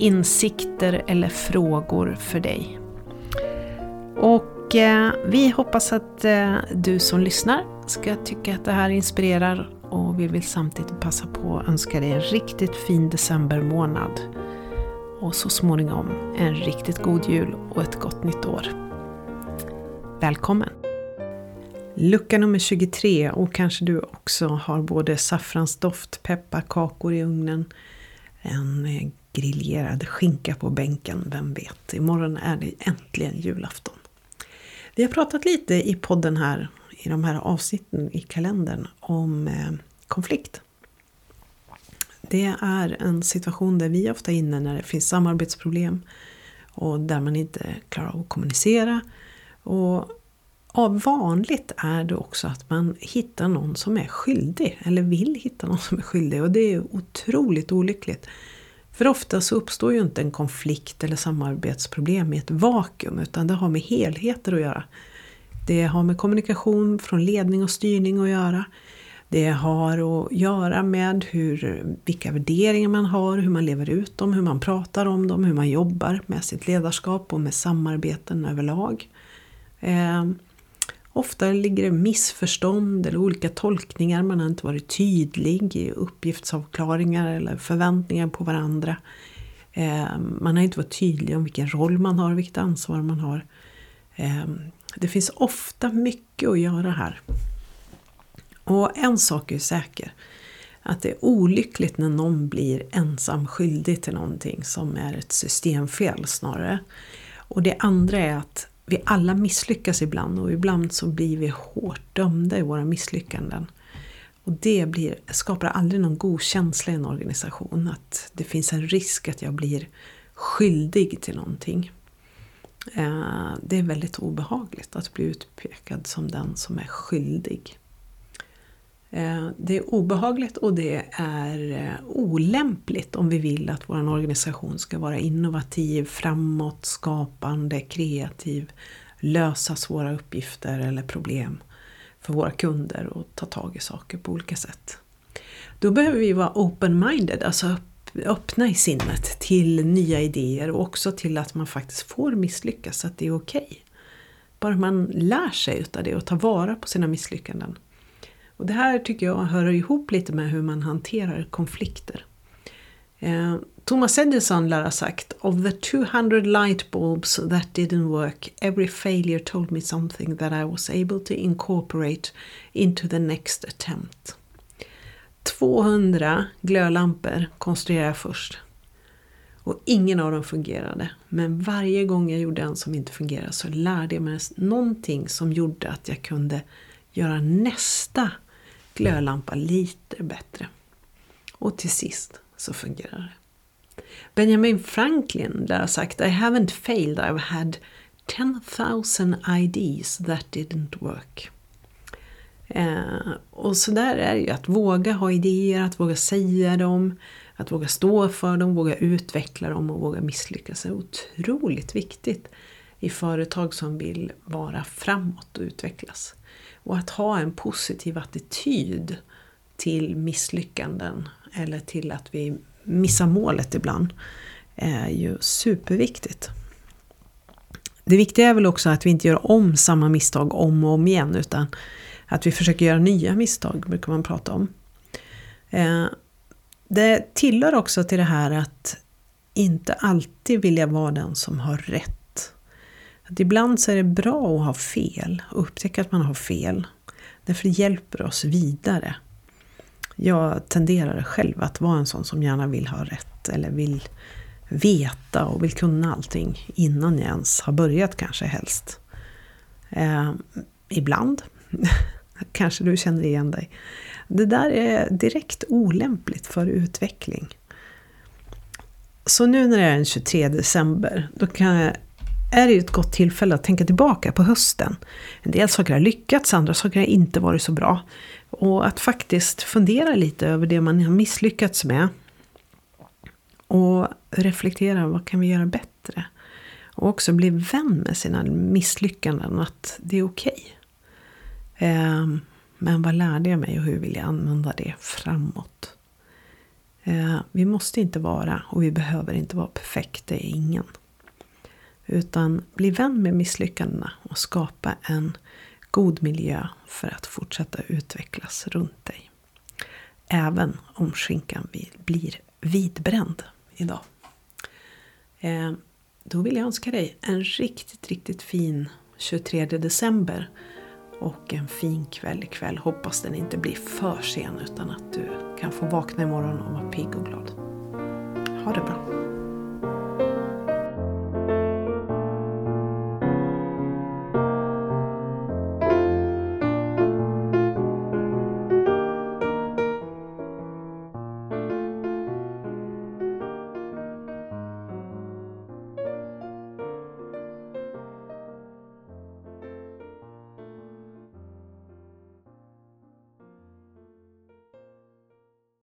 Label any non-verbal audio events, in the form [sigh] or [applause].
insikter eller frågor för dig. Och eh, vi hoppas att eh, du som lyssnar ska tycka att det här inspirerar och vi vill samtidigt passa på att önska dig en riktigt fin decembermånad. Och så småningom en riktigt god jul och ett gott nytt år. Välkommen! Lucka nummer 23 och kanske du också har både saffransdoft, pepparkakor i ugnen, en eh, griljerad skinka på bänken, vem vet. Imorgon är det äntligen julafton. Vi har pratat lite i podden här, i de här avsnitten i kalendern, om eh, konflikt. Det är en situation där vi ofta är inne när det finns samarbetsproblem och där man inte klarar av att kommunicera. Och vanligt är det också att man hittar någon som är skyldig, eller vill hitta någon som är skyldig och det är otroligt olyckligt. För ofta så uppstår ju inte en konflikt eller samarbetsproblem i ett vakuum utan det har med helheter att göra. Det har med kommunikation från ledning och styrning att göra. Det har att göra med hur, vilka värderingar man har, hur man lever ut dem, hur man pratar om dem, hur man jobbar med sitt ledarskap och med samarbeten överlag. Ehm, Ofta ligger det missförstånd eller olika tolkningar, man har inte varit tydlig i uppgiftsavklaringar eller förväntningar på varandra. Eh, man har inte varit tydlig om vilken roll man har, vilket ansvar man har. Eh, det finns ofta mycket att göra här. Och en sak är säker. Att det är olyckligt när någon blir ensam skyldig till någonting som är ett systemfel snarare. Och det andra är att vi alla misslyckas ibland och ibland så blir vi hårt dömda i våra misslyckanden. Och det blir, skapar aldrig någon god känsla i en organisation att det finns en risk att jag blir skyldig till någonting. Eh, det är väldigt obehagligt att bli utpekad som den som är skyldig. Eh, det är obehagligt och det är eh, olämpligt om vi vill att vår organisation ska vara innovativ, framåt, skapande, kreativ, lösa svåra uppgifter eller problem för våra kunder och ta tag i saker på olika sätt. Då behöver vi vara open-minded, alltså öppna i sinnet till nya idéer och också till att man faktiskt får misslyckas, att det är okej. Okay. Bara man lär sig utav det och tar vara på sina misslyckanden. Och det här tycker jag hör ihop lite med hur man hanterar konflikter. Eh, Thomas Edison lär ha sagt Of the 200 light bulbs that didn't work every failure told me something that I was able to incorporate into the next attempt. 200 glödlampor konstruerade jag först. Och ingen av dem fungerade. Men varje gång jag gjorde en som inte fungerade så lärde jag mig någonting som gjorde att jag kunde göra nästa glödlampa lite bättre. Och till sist så fungerar det. Benjamin Franklin lär ha sagt I haven't failed, I've had 10,000 ideas that didn't work. Eh, och så där är det ju, att våga ha idéer, att våga säga dem, att våga stå för dem, våga utveckla dem och våga misslyckas är otroligt viktigt i företag som vill vara framåt och utvecklas. Och att ha en positiv attityd till misslyckanden eller till att vi missar målet ibland är ju superviktigt. Det viktiga är väl också att vi inte gör om samma misstag om och om igen utan att vi försöker göra nya misstag, brukar man prata om. Eh, det tillhör också till det här att inte alltid vilja vara den som har rätt att ibland så är det bra att ha fel och upptäcka att man har fel. Därför det hjälper oss vidare. Jag tenderar själv att vara en sån som gärna vill ha rätt eller vill veta och vill kunna allting innan jag ens har börjat kanske helst. Eh, ibland. [laughs] kanske du känner igen dig. Det där är direkt olämpligt för utveckling. så nu när det är den 23 december, då kan jag, är det ju ett gott tillfälle att tänka tillbaka på hösten. En del saker har lyckats, andra saker har inte varit så bra. Och att faktiskt fundera lite över det man har misslyckats med. Och reflektera, vad kan vi göra bättre? Och också bli vän med sina misslyckanden, att det är okej. Okay. Eh, men vad lärde jag mig och hur vill jag använda det framåt? Eh, vi måste inte vara och vi behöver inte vara perfekta det är ingen. Utan bli vän med misslyckandena och skapa en god miljö för att fortsätta utvecklas runt dig. Även om skinkan blir vidbränd idag. Eh, då vill jag önska dig en riktigt, riktigt fin 23 december och en fin kväll ikväll. Hoppas den inte blir för sen utan att du kan få vakna imorgon och vara pigg och glad. Ha det bra!